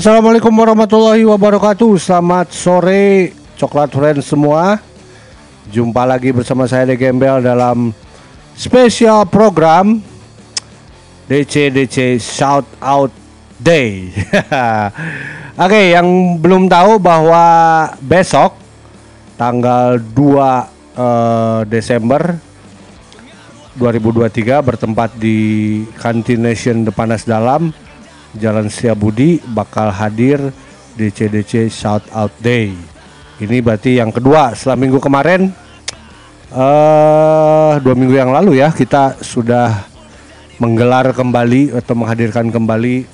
Assalamualaikum warahmatullahi wabarakatuh. Selamat sore coklat friends semua. Jumpa lagi bersama saya De Gembel dalam spesial program DC DC Shout Out Day. Oke, yang belum tahu bahwa besok tanggal 2 eh, Desember 2023 bertempat di Kantin Nation Depanas Dalam Jalan Setiabudi bakal hadir DCDC Shout Out Day. Ini berarti yang kedua setelah minggu kemarin eh dua minggu yang lalu ya kita sudah menggelar kembali atau menghadirkan kembali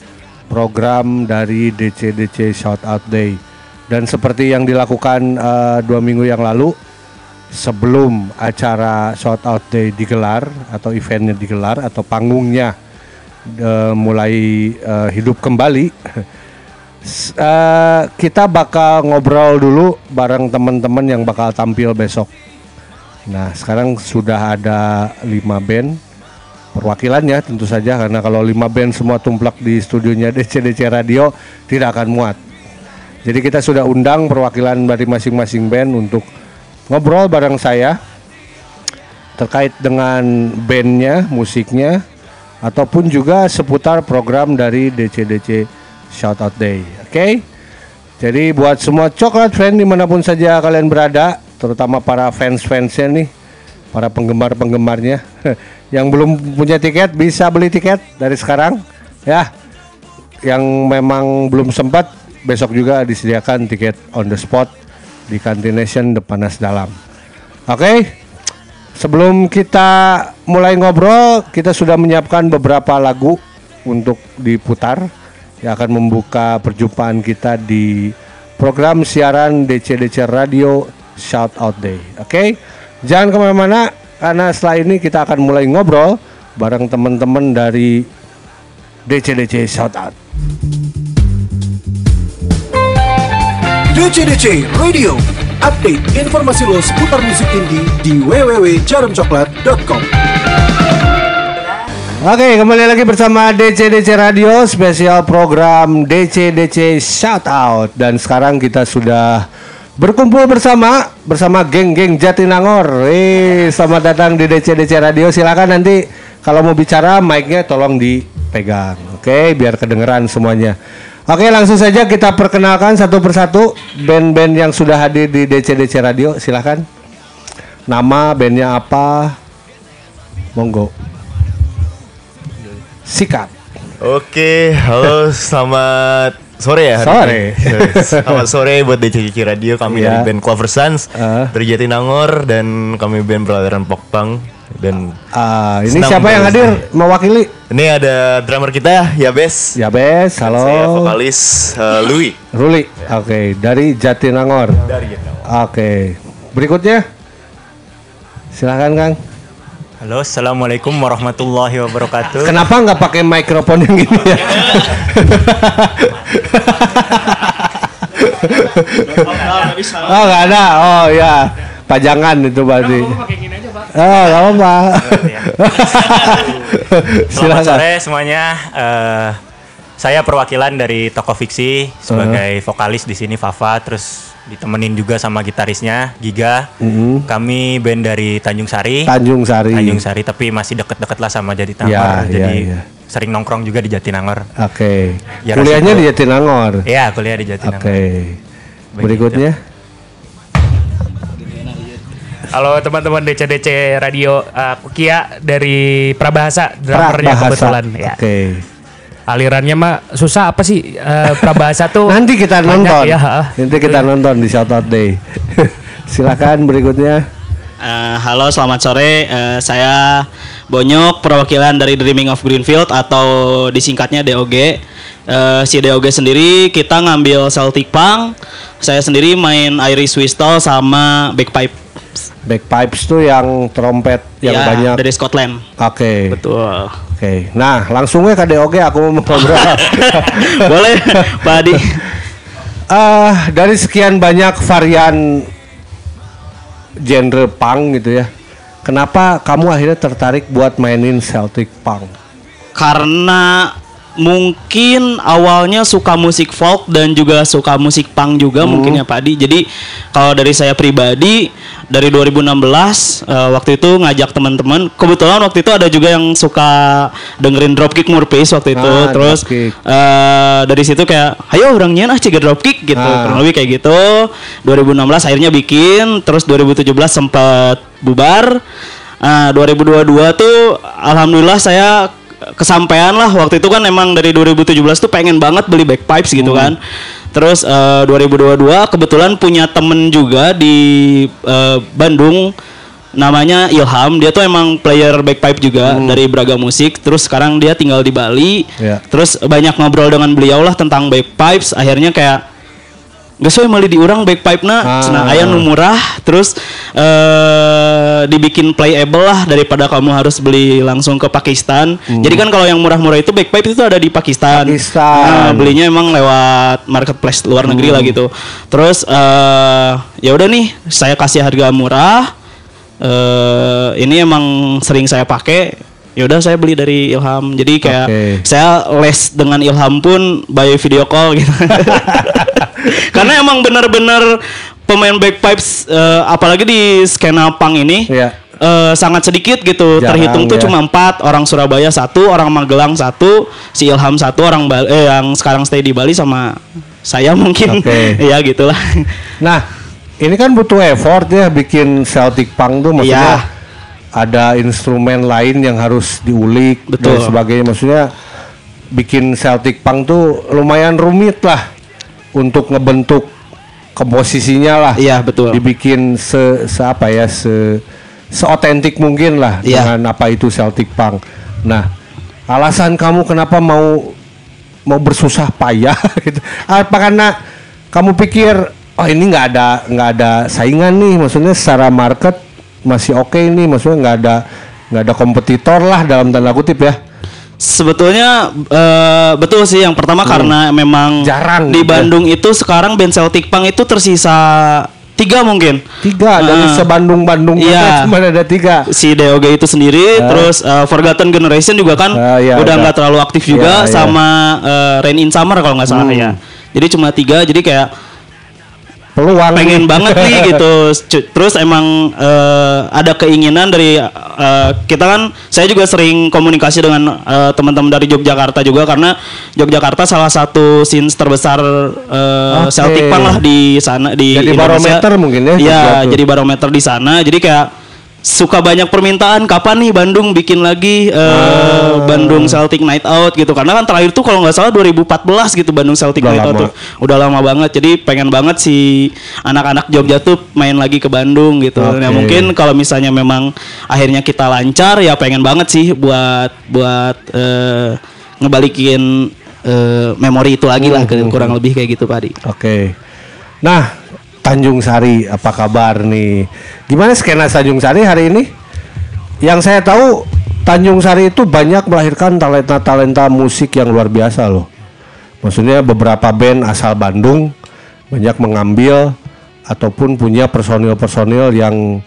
program dari DCDC Shout Out Day. Dan seperti yang dilakukan eh, dua minggu yang lalu sebelum acara Shout Out Day digelar atau eventnya digelar atau panggungnya eh, mulai eh, hidup kembali eh, kita bakal ngobrol dulu bareng teman-teman yang bakal tampil besok. Nah sekarang sudah ada lima band perwakilannya tentu saja karena kalau lima band semua tumplak di studionya DC-DC Radio tidak akan muat. Jadi kita sudah undang perwakilan dari masing-masing band untuk ngobrol bareng saya terkait dengan bandnya, musiknya, ataupun juga seputar program dari DC-DC Shoutout Day. Oke? Jadi buat semua coklat fan di mana pun saja kalian berada, terutama para fans-fansnya nih, para penggemar-penggemarnya, yang belum punya tiket bisa beli tiket dari sekarang, ya. Yang memang belum sempat, besok juga disediakan tiket on the spot di Kantin Nation Depanas Dalam. Oke, sebelum kita mulai ngobrol, kita sudah menyiapkan beberapa lagu untuk diputar yang akan membuka perjumpaan kita di program siaran DCDC Radio Shout Out Day. Oke, jangan ke mana-mana karena setelah ini kita akan mulai ngobrol bareng teman-teman dari DCDC Shout Out. DCDC Radio Update informasi lo seputar musik indie di www.jarumcoklat.com Oke, kembali lagi bersama DCDC Radio spesial program DCDC Shout Out dan sekarang kita sudah berkumpul bersama bersama geng-geng Jatinangor. Eh, selamat datang di DCDC Radio. Silakan nanti kalau mau bicara mic-nya tolong dipegang. Oke, biar kedengeran semuanya. Oke, langsung saja kita perkenalkan satu persatu band-band yang sudah hadir di DCDC Radio. Silakan. Nama bandnya apa? Monggo. Sikap. Oke, halo, selamat sore ya hari Sore. ini. Selamat sore buat DCCC Radio, kami Iya. dari band Clover Sons Ah. dari Jatinangor dan kami band beraliran Pokpang dan Ah, ini siapa yang hadir mewakili? ini ada drummer kita ya Bes. Ya Bes, halo. Saya vokalis eh, Louis Ruli. Oke, dari Jatinangor. dari Jatinangor. Oke. Berikutnya. Silakan Kang. Halo, assalamualaikum warahmatullahi wabarakatuh. Kenapa nggak pakai mikrofon yang gini ya? oh nggak ada. Oh ya, pajangan itu berarti. Oh nggak apa-apa. Selamat Silakan. sore semuanya. Eh, saya perwakilan dari toko fiksi sebagai vokalis di sini Fafa, terus ditemenin juga sama gitarisnya Giga. Kami band dari Tanjung Sari. Tanjung Sari. Tanjung Sari, tapi masih deket-deket lah sama Jatinangor. Ya, jadi ya, ya. sering nongkrong juga di Jatinangor. Oke. Ya, Kuliahnya di Jatinangor. Iya, kuliah di Oke. Jatinangor. Berikutnya. Halo teman-teman DCDC Radio uh, Kia dari Prabahasa drummernya Prabahasa. kebetulan ya. Oke. Alirannya mah susah apa sih uh, Prabahasa tuh? Nanti kita banyak nonton. ya. Nanti kita nonton di Shoutout Day. Silakan berikutnya. Eh, halo, selamat sore. Eh, saya Bonyok, perwakilan dari Dreaming of Greenfield atau disingkatnya DOG. Eh, si DOG sendiri kita ngambil Celtic Punk. Saya sendiri main Irish Whistle sama bagpipe. Bagpipes tuh yang trompet yang Ya, banyak. dari Scotland. Oke. Betul. Oke. Nah, langsungnya ke DOG aku mau program. Boleh, Pak Adi. Eh, dari sekian banyak varian genre punk gitu ya. Kenapa kamu akhirnya tertarik buat mainin Celtic punk? Karena mungkin awalnya suka musik folk dan juga suka musik punk juga mungkin ya Pak Adi. Jadi kalau dari saya pribadi dari 2016 eh, waktu itu ngajak teman-teman. Kebetulan waktu itu ada juga yang suka dengerin Dropkick Murphys waktu itu. Ah, Terus Dropkick. eh, dari situ kayak, ayo orang ah ciga Dropkick gitu. Ah. Kurang lebih kayak gitu. 2016 akhirnya bikin. Terus 2017 sempat bubar. Nah, 2022 tuh alhamdulillah saya kesampaian lah. Waktu itu kan emang dari 2017 tuh pengen banget beli backpipes gitu kan. Terus eh, 2022 kebetulan punya temen juga di eh, Bandung. Namanya Ilham. Dia tuh emang player backpipe juga dari Braga Musik terus sekarang dia tinggal di Bali. Ya. terus banyak ngobrol dengan beliau lah tentang backpipes akhirnya kayak Gak sesuai malah diurang backpipe na, Ah. cenah aya nu murah, terus eh dibikin playable lah daripada kamu harus beli langsung ke Pakistan. Jadi kan kalau yang murah-murah itu backpipe itu ada di Pakistan. Pakistan. Nah, belinya emang lewat marketplace luar negeri lah gitu. Terus eh ya udah nih, saya kasih harga murah. eh ini emang sering saya pakai. Ya udah saya beli dari Ilham. Jadi kayak Oke. saya les dengan Ilham pun by video call gitu. Karena emang benar-benar pemain bagpipes eh, apalagi di skena punk ini Iya. eh, sangat sedikit gitu. Jarang, Terhitung tuh ya. cuma empat orang Surabaya satu, orang Magelang satu, si Ilham satu, orang Bali, eh, yang sekarang stay di Bali sama saya mungkin. Oke. ya gitulah. Nah, ini kan butuh effort ya bikin Celtic Punk tuh maksudnya Iya. Ada instrumen lain yang harus diulik dan Betul. sebagainya. Maksudnya bikin Celtic Punk tuh lumayan rumit lah untuk ngebentuk komposisinya lah. Iya, betul. Dibikin se, se apa ya se seotentik mungkin lah Iya. dengan apa itu Celtic Punk. Nah, alasan kamu kenapa mau mau bersusah payah gitu. Apa karena kamu pikir oh ini nggak ada nggak ada saingan nih, maksudnya secara market masih oke nih, maksudnya nggak ada nggak ada kompetitor lah dalam tanda kutip ya. Sebetulnya eh, betul sih yang pertama karena memang Hmm. Jarang di gitu ya. Bandung itu sekarang band Celtic Punk itu tersisa tiga mungkin. Tiga dari Ah. sebandung Bandung Iya. cuma ada tiga. si DOG itu sendiri, terus uh, Forgotten Generation juga kan Ah, iya, udah udah. nggak terlalu aktif juga, Iya, iya. sama uh, Rain in Summer kalau nggak salah Hmm. ya. Jadi cuma tiga, jadi kayak Peluang pengen nih. banget nih gitu. Terus emang uh, ada keinginan dari uh, kita kan, saya juga sering komunikasi dengan uh, teman-teman dari Yogyakarta juga karena Yogyakarta salah satu scenes terbesar uh, Oke. Celtic Punk lah di sana di Jadi Indonesia. barometer mungkin ya, sesuatu. jadi barometer di sana. Jadi kayak suka banyak permintaan kapan nih Bandung bikin lagi Ah. Bandung Celtic Night Out gitu karena kan terakhir tuh kalau nggak salah 2014 gitu Bandung Celtic Udah Night Out lama. tuh udah lama banget jadi pengen banget si anak-anak Jogja tuh main lagi ke Bandung gitu Oke. nah mungkin kalau misalnya memang akhirnya kita lancar ya pengen banget sih buat buat eh, ngebalikin eh, memori itu lagi lah Hmm, kurang lebih kayak gitu Pak Oke. Nah, Tanjung Sari apa kabar nih? Gimana skena Tanjung Sari hari ini? Yang saya tahu Tanjung Sari itu banyak melahirkan talenta-talenta musik yang luar biasa loh. Maksudnya beberapa band asal Bandung banyak mengambil ataupun punya personil-personil yang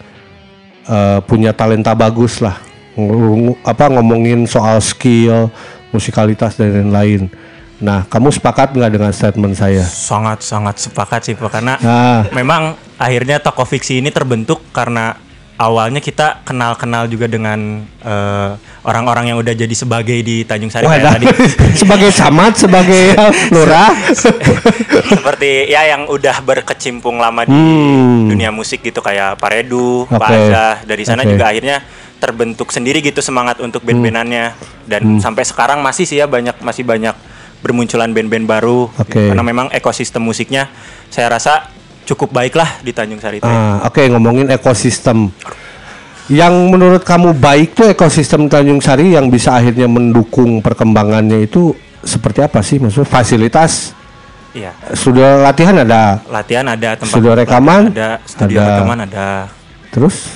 eh, punya talenta bagus lah. Apa ngomongin soal skill, musikalitas dan lain-lain. Nah, kamu sepakat nggak dengan statement saya? Sangat sangat sepakat sih Pak karena Nah. memang akhirnya toko fiksi ini terbentuk karena awalnya kita kenal-kenal juga dengan eh, orang-orang yang udah jadi sebagai di Tanjung Sari Wah, kayak tadi sebagai camat, sebagai lurah. seperti ya yang udah berkecimpung lama di Hmm. dunia musik gitu kayak Pak Redu, Pak. Azah dari sana Oke. juga akhirnya terbentuk sendiri gitu semangat untuk band-bandannya dan Hmm. sampai sekarang masih sih ya banyak masih banyak bermunculan band-band baru Oke. karena memang ekosistem musiknya saya rasa cukup baik lah di Tanjung Sari ya. Ah, Oke, ngomongin ekosistem. Yang menurut kamu baik tuh ekosistem Tanjung Sari yang bisa akhirnya mendukung perkembangannya itu seperti apa sih? Maksudnya fasilitas Iya. sudah latihan ada, Latihan ada tempat Studio rekaman? ada studio Ada. rekaman ada. terus,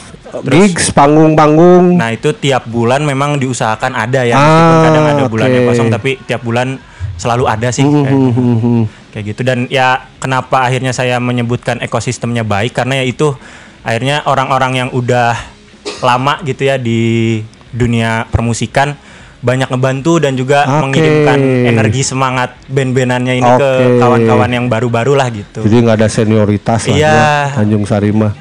gigs, panggung-panggung. Nah itu tiap bulan memang diusahakan ada ya Ah, meskipun kadang ada bulannya oke. kosong tapi tiap bulan selalu ada sih Hmm, kayak, hmm, hmm, hmm. kayak gitu dan ya kenapa akhirnya saya menyebutkan ekosistemnya baik karena ya itu akhirnya orang-orang yang udah lama gitu ya di dunia permusikan banyak ngebantu dan juga Oke. mengirimkan energi semangat band-bandannya ini ke Oke. kawan-kawan yang baru-baru lah gitu. Jadi nggak ada senioritas lah Iya. ya, Tanjung Sari mah.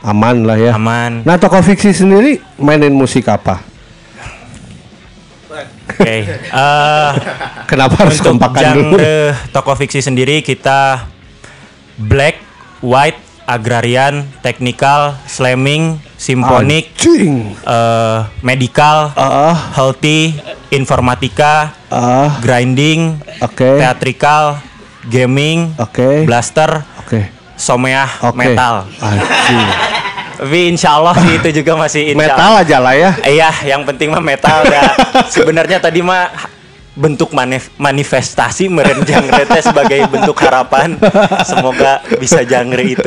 Aman lah ya. Aman. Nah, toko fiksi sendiri mainin musik apa? Oke. eh, Kenapa harus untuk kompakan dulu? genre toko fiksi sendiri kita black, white, agrarian, technical, slamming, simfonik, eh, medical, Ah, healthy, informatika, ah, grinding, oke. theatrical, gaming, Oke. blaster, Oke. someah, Oke. metal. Anjing. Tapi insya Allah sih itu juga masih insya Metal aja lah ya. Iya, yang penting mah metal ya. Sebenarnya tadi mah bentuk manif- manifestasi meren genre teh sebagai bentuk harapan. Semoga bisa genre itu.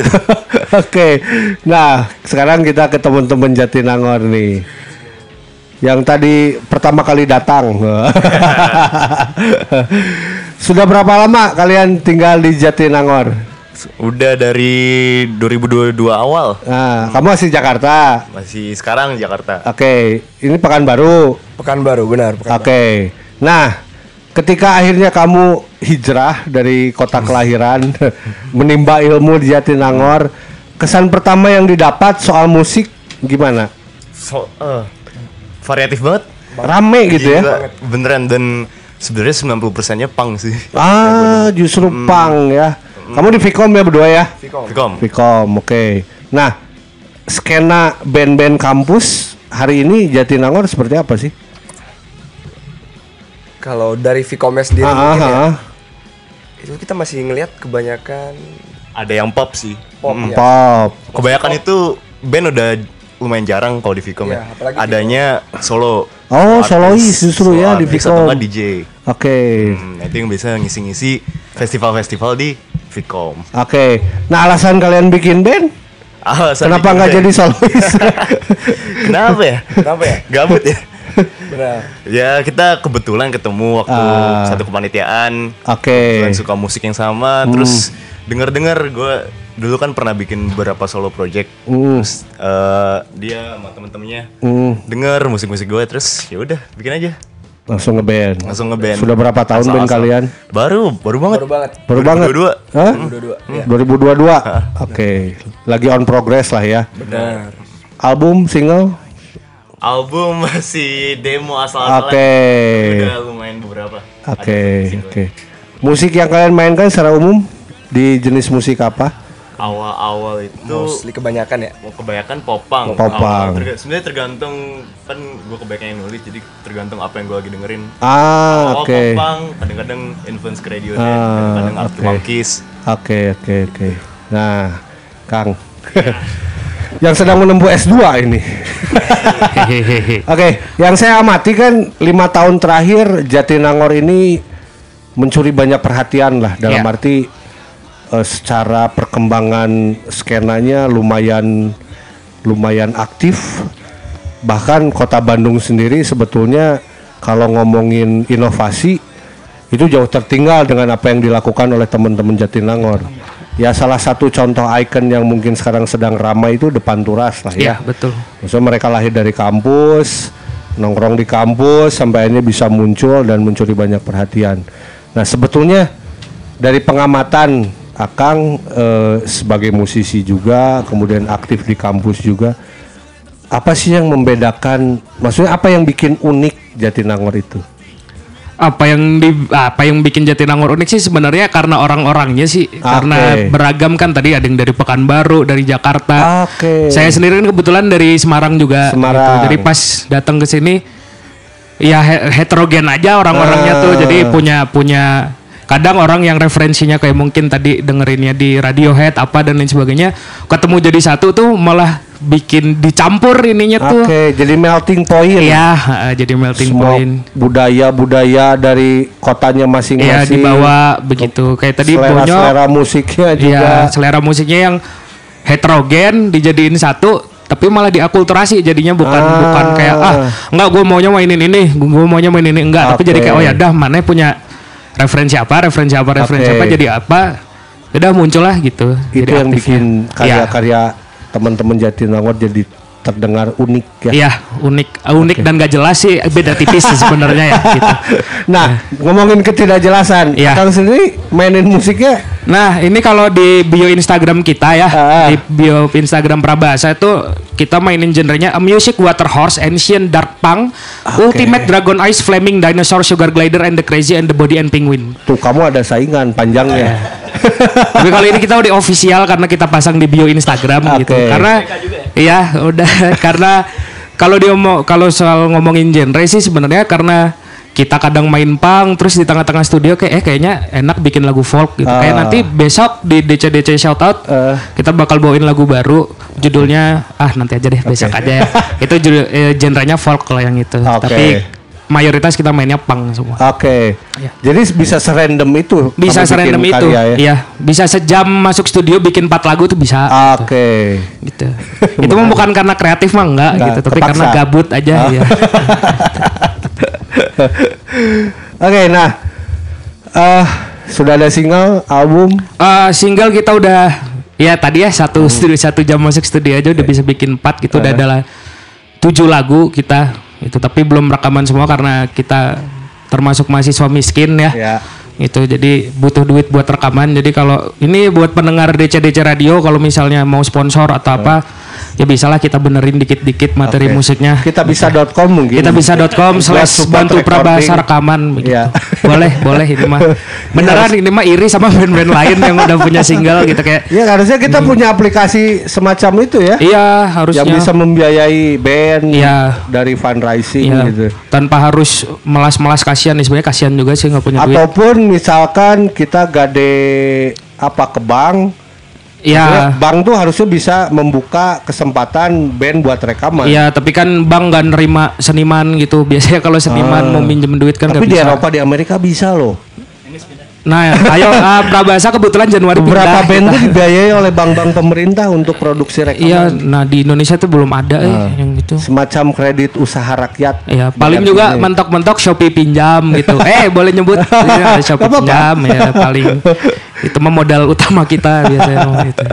Oke. Nah, sekarang kita ke teman-teman Jatinangor nih. Yang tadi pertama kali datang. Sudah berapa lama kalian tinggal di Jatinangor? Udah dari 2022 awal. Nah, kamu asli Jakarta. Masih sekarang Jakarta. Oke, ini Pekanbaru. Pekanbaru benar. Oke. Nah, ketika akhirnya kamu hijrah dari kota kelahiran menimba ilmu di Jatinangor, kesan pertama yang didapat soal musik gimana? So, eh, variatif banget. Rame gitu ya? Beneran dan sebenarnya 90%-nya punk sih. Ah, justru pang ya. Kamu di Vicom ya berdua ya? Vicom. Vicom, oke. Nah, skena band-band kampus hari ini Jatinangor seperti apa sih? Kalau dari Vcomnya sendiri Ah, mungkin ah, ya, ah. itu kita masih ngelihat kebanyakan Ada yang pop sih. pop ya. Pop. Kebanyakan itu band udah lumayan jarang kalau di Vicom Iya, ya. apalagi Adanya solo. Oh, Artis, solois justru ya solo di artis atau Vicom. nggak DJ. Oke. Hmm, nah itu yang bisa ngisi-ngisi festival-festival di Vicom. Oke. Nah, alasan kalian bikin band? Alasan Kenapa nggak jadi solois? Kenapa ya? Kenapa ya? Gabut ya? Benar. ya kita kebetulan ketemu waktu Ah. satu kepanitiaan. Oke. Kebetulan suka musik yang sama. Terus denger-dengar gue dulu kan pernah bikin beberapa solo project. Hmm. Terus eh, dia sama temen-temennya Hmm, denger musik-musik gue terus ya udah bikin aja langsung ngeband. langsung ngeband. Sudah berapa tahun band Asal-asal. kalian? Baru, baru banget. Baru banget. Baru banget. 2022. Hah? Dua-dua. Ya. 2022. Oke. Lagi on progress lah ya. Benar. Album, single? Album masih demo asal-asalan. Oke. Udah lumayan beberapa. Oke, single. oke. Musik yang kalian mainkan secara umum di jenis musik apa? Awal-awal itu Mostly kebanyakan ya. mau kebanyakan popang. Popang. Terga- Sebenarnya tergantung kan gue kebanyakan yang nulis jadi tergantung apa yang gue lagi dengerin. Ah, Awal oke. popang, kadang-kadang influence ke Radiohead, Ah, kadang-kadang oke. Monkeys. Oke, oke, oke. Nah, Kang. yang sedang menempuh S2 ini. Oke, yang saya amati kan lima tahun terakhir Jatinangor ini mencuri banyak perhatian lah dalam Ya. arti eh, secara perkembangan skenanya lumayan lumayan aktif. Bahkan kota Bandung sendiri sebetulnya kalau ngomongin inovasi itu jauh tertinggal dengan apa yang dilakukan oleh teman-teman Jatinangor. Ya salah satu contoh ikon yang mungkin sekarang sedang ramai itu depan Turas lah ya. Iya, betul. Maksudnya mereka lahir dari kampus, nongkrong di kampus sampai akhirnya bisa muncul dan mencuri banyak perhatian. Nah sebetulnya dari pengamatan Akang eh, sebagai musisi juga, kemudian aktif di kampus juga, apa sih yang membedakan? Maksudnya apa yang bikin unik Jatinangor itu? apa yang di apa yang bikin Jatinangor unik sih sebenarnya karena orang-orangnya sih karena beragam kan tadi ada yang dari Pekanbaru dari Jakarta Oke. saya sendiri kan kebetulan dari Semarang juga Semarang. gitu. jadi pas datang ke sini ya he- heterogen aja orang-orangnya tuh Ah. jadi punya punya kadang orang yang referensinya kayak mungkin tadi dengerinnya di Radiohead apa dan lain sebagainya ketemu jadi satu tuh malah bikin dicampur ininya tuh Oke, jadi melting point. Iya, heeh, jadi melting Semua point. budaya-budaya dari kotanya Iya masing-masing. dibawa begitu kayak tadi selera, Bonyo selera musiknya juga. Iya, selera musiknya yang heterogen dijadiin satu tapi malah diakulturasi jadinya bukan Ah. bukan kayak ah enggak gue maunya mainin ini gue maunya mainin ini enggak tapi jadi kayak oh ya dah mana punya referensi apa referensi apa referensi Oke. apa jadi apa udah muncul lah gitu itu Jadi yang aktifnya. bikin Iya. karya-karya teman-teman Jatinangor jadi terdengar unik ya. Iya, unik, unik dan gak jelas sih beda tipis sih sebenarnya ya. Gitu. Nah, ngomongin ketidakjelasan, Iya. Kang sendiri mainin musiknya Nah, ini kalau di bio Instagram kita ya, Ah. di bio Instagram Prabasa itu kita mainin genrenya a music water horse, ancient dark punk, ultimate dragon eyes, flaming dinosaur, sugar glider, and the crazy and the body and penguin. tuh kamu ada saingan panjangnya. Tapi kalau ini kita udah official karena kita pasang di bio Instagram gitu. Oke. Karena iya udah karena kalau dia mau kalau soal ngomongin genre sih sebenarnya karena kita kadang main punk terus di tengah-tengah studio kayak eh kayaknya enak bikin lagu folk gitu. Kayak Ah. nanti besok di DC-DC shoutout Eh. kita bakal bawain lagu baru judulnya ah nanti aja deh besok aja ya. itu judul eh, genrenya folk kalau yang itu. Oke. Tapi mayoritas kita mainnya punk semua. Oke. Jadi bisa serandom itu. Bisa serandom itu. karya ya? Iya, bisa sejam masuk studio bikin empat lagu tuh bisa. Oke. gitu. itu mah bukan karena kreatif mah enggak Enggak, gitu, tapi terpaksa. karena gabut aja Oh. ya. Oke, nah eh sudah ada single album Eh, single kita udah ya tadi ya satu Hmm. studio satu jam masuk studio aja udah bisa bikin empat gitu Eh. udah ada tujuh lagu kita itu tapi belum rekaman semua karena kita termasuk mahasiswa miskin ya. Ya. Itu jadi butuh duit buat rekaman. Jadi kalau ini buat pendengar DC DC radio kalau misalnya mau sponsor atau apa ya bisalah kita benerin dikit-dikit materi Oke. musiknya. Kita bisa.com mungkin. kita bisa.com slash bantu recording. rekaman begitu. Iya. boleh boleh ini mah beneran ini mah iri sama band-band lain yang udah punya single gitu kayak Ya harusnya kita punya aplikasi semacam itu ya. iya harusnya Yang bisa membiayai band Iya. dari fundraising Iya, gitu. tanpa harus melas-melas kasihan nih sebenarnya kasihan juga sih nggak punya duit Ataupun misalkan kita gade apa ke bank, Iya Maksudnya bank tuh harusnya bisa membuka kesempatan band buat rekaman. Iya, tapi kan bank nggak nerima seniman gitu. Biasanya kalau seniman mau minjem duit kan Ah. Tapi di bisa. Eropa di Amerika bisa loh. Nah, ayo ah, Prabasa kebetulan Januari Beberapa pindah. band tuh dibiayai oleh bank-bank pemerintah untuk produksi rekaman. Iya, nah di Indonesia tuh belum ada eh Ah. yang gitu. Semacam kredit usaha rakyat. Ya, paling BRI. juga mentok-mentok Shopee pinjam gitu. eh, boleh nyebut Iya, ada Shopee apa-apa. pinjam ya paling. Itu mah modal utama kita biasanya gitu.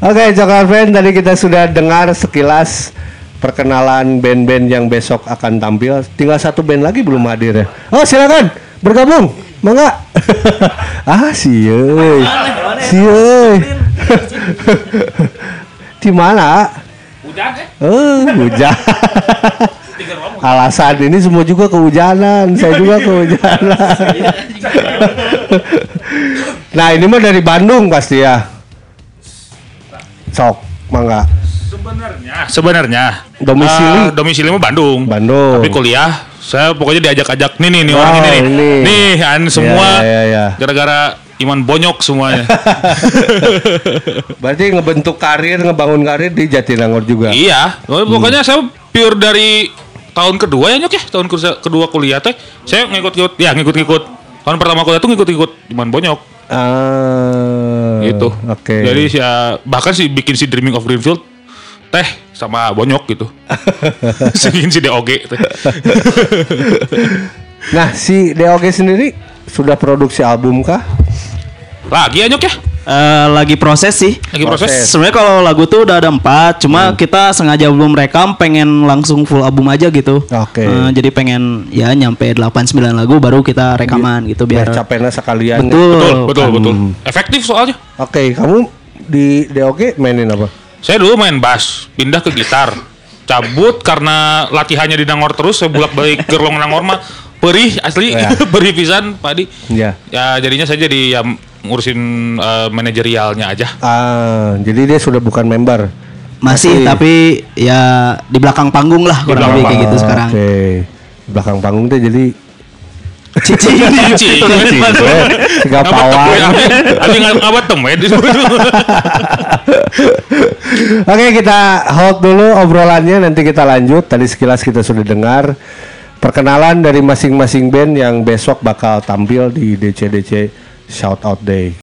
Oke, Coklat Band tadi kita sudah dengar sekilas perkenalan band-band yang besok akan tampil. Tinggal satu band lagi belum hadir ya. Oh, silakan bergabung. Mangga. ah, sieuy. Sieuy. Di mana? Hujan Oh, hujan. Alasan ini semua juga kehujanan, saya juga kehujanan. nah, ini mah dari Bandung pasti ya. Sok, mangga. Sebenarnya, sebenarnya Domisili? eh, domisili mah Bandung. Bandung. Tapi kuliah saya pokoknya diajak-ajak nih nih nih Oh, orang ini nih. ini. Nih an semua Iya, iya, iya. gara-gara Iman bonyok semuanya. Berarti ngebentuk karir, ngebangun karir di Jatinangor juga. iya, pokoknya saya pure dari tahun kedua ya nyok ya, tahun kedua, kuliah teh. Saya ngikut-ngikut, ya ngikut-ngikut. Tahun pertama kuliah tuh ngikut-ngikut Iman bonyok Ah, gitu. Oke. Jadi ya bahkan sih bikin si Dreaming of Greenfield teh sama bonyok gitu. si bikin si DOG teh. Nah, si DOG sendiri sudah produksi album kah? Lagi ya nyok ya? Eh, lagi proses sih. Lagi proses. Proses. Sebenarnya kalau lagu tuh udah ada empat, cuma Hmm. kita sengaja belum rekam, pengen langsung full album aja gitu. Oke. Eh, jadi pengen ya nyampe 8-9 lagu baru kita rekaman gitu Biar biar. capeknya sekalian. Betul. Betul, betul, Hmm. betul. Efektif soalnya. Oke, kamu di DOG mainin apa? Saya dulu main bass, pindah ke gitar. Cabut karena latihannya di Nangor terus, saya bolak balik ke Long Nangor mah perih asli, Ya. perih pisan padi. Iya. Ya jadinya saya jadi ya ngurusin eh, manajerialnya aja. Ah, jadi dia sudah bukan member. Masih, tapi ya di belakang panggung lah kurang lebih kayak gitu sekarang. Oke. Belakang panggung tuh jadi Cici. Tiga Ngabat pawang. temen, abi- abi nggak- ngabat temen. Oke kita hold dulu obrolannya nanti kita lanjut. Tadi sekilas kita sudah dengar perkenalan dari masing-masing band yang besok bakal tampil di DCDC Shout Out Day.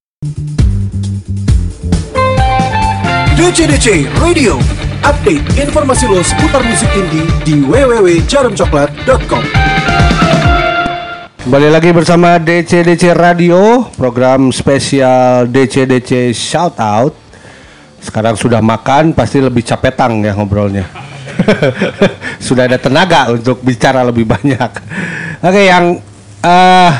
DCDC Radio Update informasi lo seputar musik indie di www.jarumcoklat.com Kembali lagi bersama DCDC Radio, program spesial DCDC Shout Out. Sekarang sudah makan pasti lebih capetang ya ngobrolnya. sudah ada tenaga untuk bicara lebih banyak. Oke, yang eh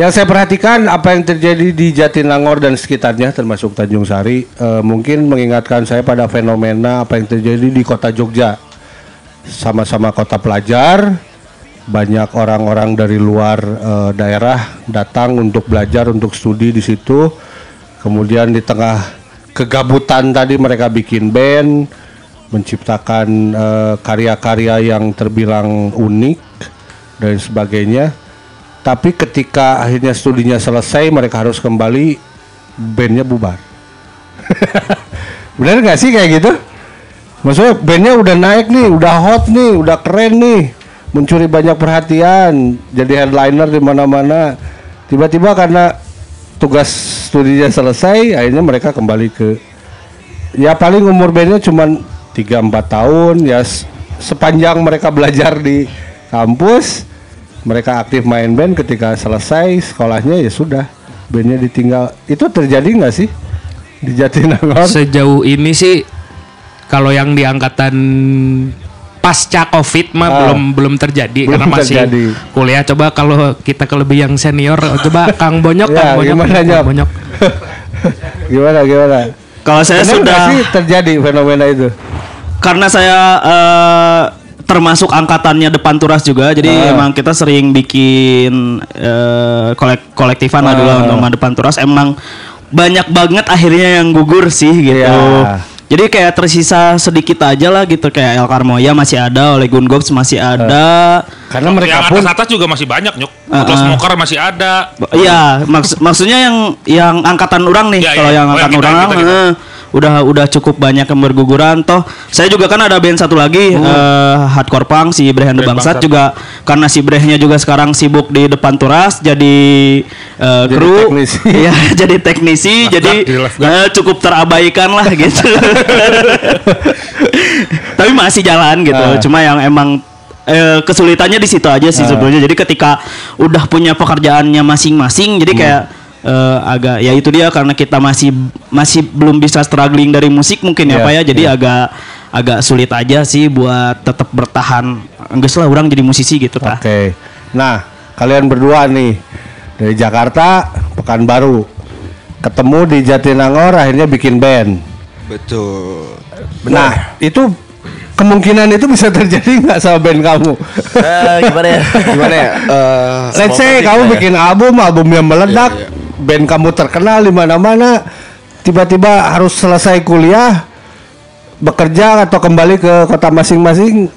yang saya perhatikan apa yang terjadi di Jatinangor dan sekitarnya termasuk Tanjung Sari eh, mungkin mengingatkan saya pada fenomena apa yang terjadi di kota Jogja. Sama-sama kota pelajar, banyak orang-orang dari luar eh, daerah datang untuk belajar untuk studi di situ. Kemudian di tengah kegabutan tadi mereka bikin band, menciptakan eh, karya-karya yang terbilang unik dan sebagainya. Tapi ketika akhirnya studinya selesai, mereka harus kembali bandnya bubar. Bener nggak sih kayak gitu? Maksudnya bandnya udah naik nih, udah hot nih, udah keren nih, mencuri banyak perhatian, jadi headliner di mana-mana. Tiba-tiba karena tugas studinya selesai, akhirnya mereka kembali ke ya paling umur bandnya cuma 3-4 tahun ya sepanjang mereka belajar di kampus mereka aktif main band ketika selesai sekolahnya ya sudah bandnya ditinggal itu terjadi nggak sih di Jatinangor Sejauh ini sih kalau yang di angkatan pasca covid mah Ah. belum belum terjadi Belum karena masih terjadi. kuliah coba kalau kita ke lebih yang senior coba Kang Bonyok Ya, Kang Bonyok gimana, Kang Nyok? Bonyok gimana gimana Kalau saya Bener nggak sudah sih terjadi fenomena itu karena saya eh, termasuk angkatannya depan turas juga, jadi Ah. emang kita sering bikin eh, kolek kolektifan lah dulu Ah. sama depan turas. Emang banyak banget akhirnya yang gugur sih gitu. Iya. Jadi kayak tersisa sedikit aja lah gitu kayak El Carmoya masih ada, Ole Gun Gops masih ada. karena mereka yang pun atas-atas juga masih banyak nyok. Ah. smoker masih ada. Iya, maks- maksudnya yang yang angkatan orang nih. Ya, Kalau ya. yang Oh, yang angkatan kita, orang kita, kita. eh, udah udah cukup banyak yang berguguran toh. Saya juga kan ada band satu lagi eh, hardcore punk si Brehanda Breh Bangsat Bangsat. juga karena si Brehnya juga sekarang sibuk di depan turas jadi eh, Jadi kru. teknisi. Iya, jadi teknisi jadi eh, cukup terabaikan lah gitu. Tapi masih jalan gitu. Ah. Cuma yang emang eh, kesulitannya di situ aja sih sebenarnya. Jadi ketika udah punya pekerjaannya masing-masing, jadi kayak eh, agak ya itu dia karena kita masih masih belum bisa struggling dari musik mungkin ya Iya, Pak ya. Jadi iya. agak agak sulit aja sih buat tetap bertahan. Enggak lah orang jadi musisi gitu tah. Oke. Nah, kalian berdua nih dari Jakarta, Pekanbaru. Ketemu di Jatinangor akhirnya bikin band. Betul. Nah, itu kemungkinan itu bisa terjadi nggak sama band kamu? Eh, gimana ya? Gimana ya? Eh, Let's say kamu ya. bikin album, album yang meledak, Iya, band kamu terkenal di mana-mana, tiba-tiba harus selesai kuliah, bekerja atau kembali ke kota masing-masing.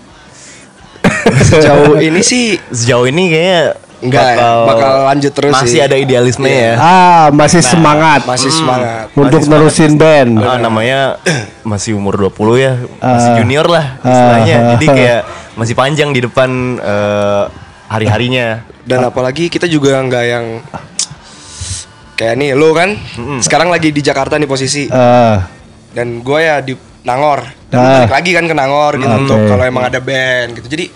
sejauh ini sih Sejauh ini kayaknya Enggak ya, bakal lanjut terus masih sih. ada idealisme ya. Ah, masih semangat masih semangat. untuk masih semangat nerusin band. Ah, namanya masih umur 20 ya, masih Ah. junior lah istilahnya. Ah. Jadi kayak masih panjang di depan eh, hari-harinya. Dan apalagi kita juga nggak yang kayak nih lo kan sekarang lagi di Jakarta nih posisi Eh, dan gue ya di Nangor dan balik lagi kan ke Nangor gitu untuk oke. kalau emang ada band gitu jadi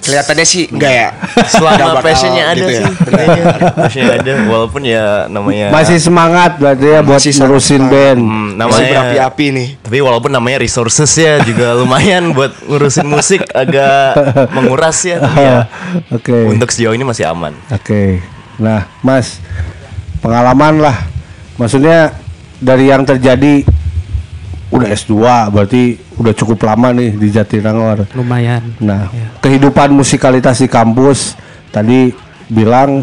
kelihatannya sih enggak ya Selama bakal passionnya ada gitu ya. sih, kayaknya. passionnya ada. Walaupun ya namanya masih semangat berarti ya buat Masih nerusin semangat. band. Hmm, masih namanya berapi-api nih Tapi walaupun namanya resources ya juga lumayan buat ngurusin musik agak menguras ya. Ya Oke. untuk sejauh ini masih aman. Oke. Nah, Mas, pengalaman lah. Maksudnya dari yang terjadi udah S2 berarti udah cukup lama nih di Jatinangor. lumayan Nah, kehidupan musikalitas di kampus tadi bilang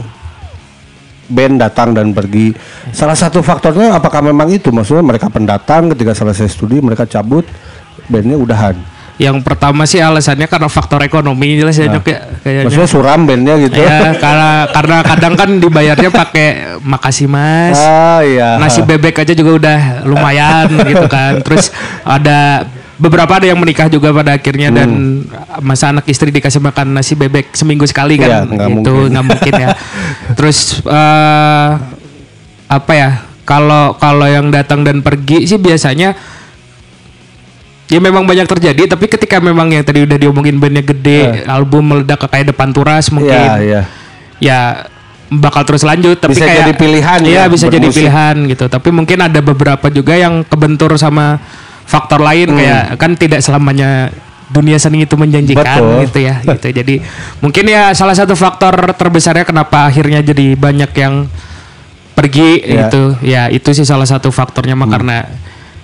band datang dan pergi. Salah satu faktornya apakah memang itu? Maksudnya mereka pendatang ketika selesai studi mereka cabut, bandnya udahan. Yang pertama sih alasannya karena faktor ekonomi jelas ya Nyok ya kayaknya Maksudnya suram bandnya gitu. ya karena karena kadang kan dibayarnya pakai makasih mas Ah iya. nasi bebek aja juga udah lumayan gitu kan. Terus ada beberapa ada yang menikah juga pada akhirnya dan masa anak istri dikasih makan nasi bebek seminggu sekali kan nggak itu mungkin. nggak mungkin ya. Terus eh apa ya? Kalau kalau yang datang dan pergi sih biasanya ya memang banyak terjadi tapi ketika memang yang tadi udah diomongin bandnya gede album meledak kayak depan turas mungkin Iya, iya. ya bakal terus lanjut tapi Bisa kayak jadi pilihan iya ya, bisa jadi bermusik. pilihan gitu tapi mungkin ada beberapa juga yang kebentur sama faktor lain Hmm. kayak kan tidak selamanya dunia seni itu menjanjikan Betul. gitu ya gitu jadi mungkin ya salah satu faktor terbesarnya kenapa akhirnya jadi banyak yang pergi Iya. gitu ya itu sih salah satu faktornya Hmm. mah karena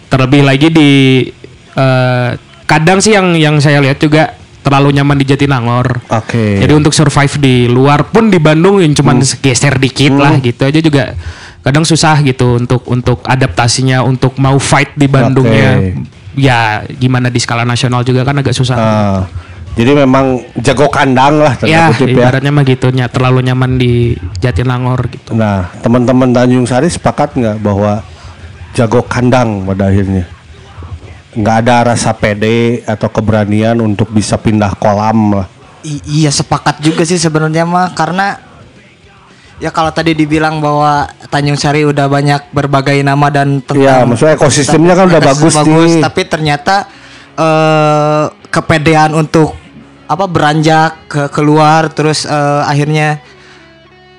terlebih lagi di eh, kadang sih yang yang saya lihat juga terlalu nyaman di Jatinangor Oke. jadi untuk survive di luar pun di Bandung yang cuman Hmm. geser dikit lah gitu aja juga kadang susah gitu untuk untuk adaptasinya untuk mau fight di Bandungnya ya gimana di skala nasional juga kan agak susah. Ah, jadi memang jago kandang lah tanda ya kutip ya. ibaratnya mah gitu nya terlalu nyaman di Jatinangor gitu. Nah, teman-teman Tanjung Sari sepakat nggak bahwa jago kandang pada akhirnya? Nggak ada rasa pede atau keberanian untuk bisa pindah kolam lah. I- iya sepakat juga sih sebenarnya mah karena ya kalau tadi dibilang bahwa Tanjung Sari udah banyak berbagai nama dan tentang Iya, maksudnya ekosistemnya kan udah bagus nih. tapi ternyata eh kepedean untuk apa beranjak ke keluar terus eh, akhirnya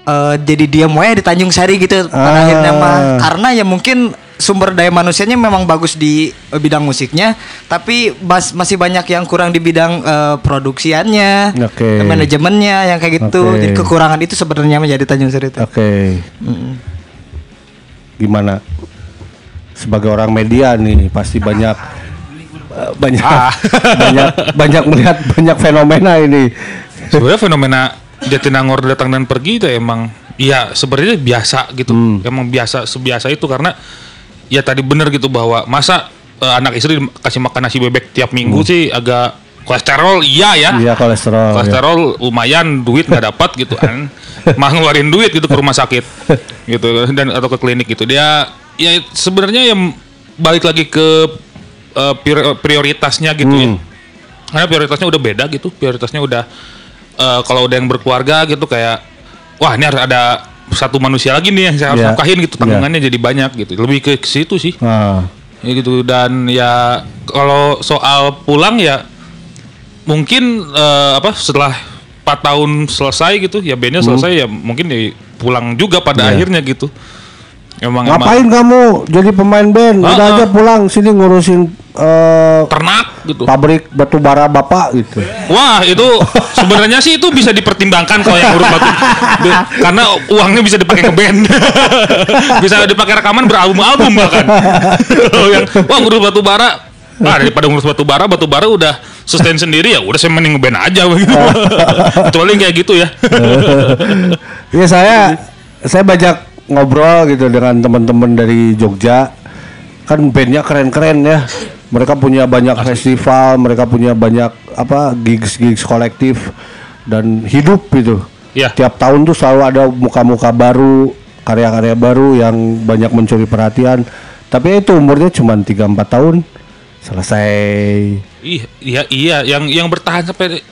eh, jadi dia ya di Tanjung Sari gitu pada Ah. akhirnya mah karena ya mungkin sumber daya manusianya memang bagus di eh, bidang musiknya tapi bas- masih banyak yang kurang di bidang eh, produksiannya Oke. manajemennya yang kayak gitu Oke. jadi kekurangan itu sebenarnya menjadi Tanjung Sari itu Oke. Gimana? Sebagai orang media nih pasti banyak eh, banyak banyak banyak melihat banyak fenomena ini. Sebenarnya fenomena Jatinangor datang dan pergi itu emang ya sebenarnya biasa gitu. Hmm. Emang biasa sebiasa itu karena ya tadi bener gitu bahwa masa eh, anak istri kasih makan nasi bebek tiap minggu sih agak kolesterol iya ya. Hmm. Iya kolesterol. ya. kolesterol lumayan duit nggak dapat gitu kan mah ngeluarin duit gitu ke rumah sakit gitu dan atau ke klinik gitu dia ya sebenarnya yang balik lagi ke prior- prioritasnya gitu ya Hmm. karena prioritasnya udah beda gitu prioritasnya udah eh, kalau udah yang berkeluarga gitu kayak wah ini harus ada satu manusia lagi nih yang saya harus Iya. nafkahin gitu. Tanggungannya jadi banyak gitu. Lebih ke situ sih. Ah, ya gitu. Dan ya kalau soal pulang ya mungkin eh, apa setelah 4 tahun selesai gitu ya bandnya selesai ya mungkin ya pulang juga pada Hmm. Iya. akhirnya gitu emang Ngapain emang. kamu jadi pemain band? Udah Ah, aja ah. pulang sini ngurusin eh, ternak gitu. pabrik batu bara bapak gitu. Wah itu sebenarnya sih itu bisa dipertimbangkan kalau yang urut batu. Karena uangnya bisa dipakai ke band. Bisa dipakai rekaman beralbum-album bahkan. Kalau yang wah ngurus batu bara. Ah daripada ngurus batu bara batu bara udah sustain sendiri ya udah saya mending ngeband aja begitu kecuali kayak gitu ya. Iya saya saya banyak ngobrol gitu dengan teman-teman dari Jogja. Kan bandnya keren-keren ya. Mereka punya banyak festival, mereka punya banyak apa gigs-gigs kolektif dan hidup gitu. Iya. Tiap tahun tuh selalu ada muka-muka baru, karya-karya baru yang banyak mencuri perhatian. Tapi itu umurnya cuma 3-4 tahun selesai. iya iya iya yang yang bertahan sampai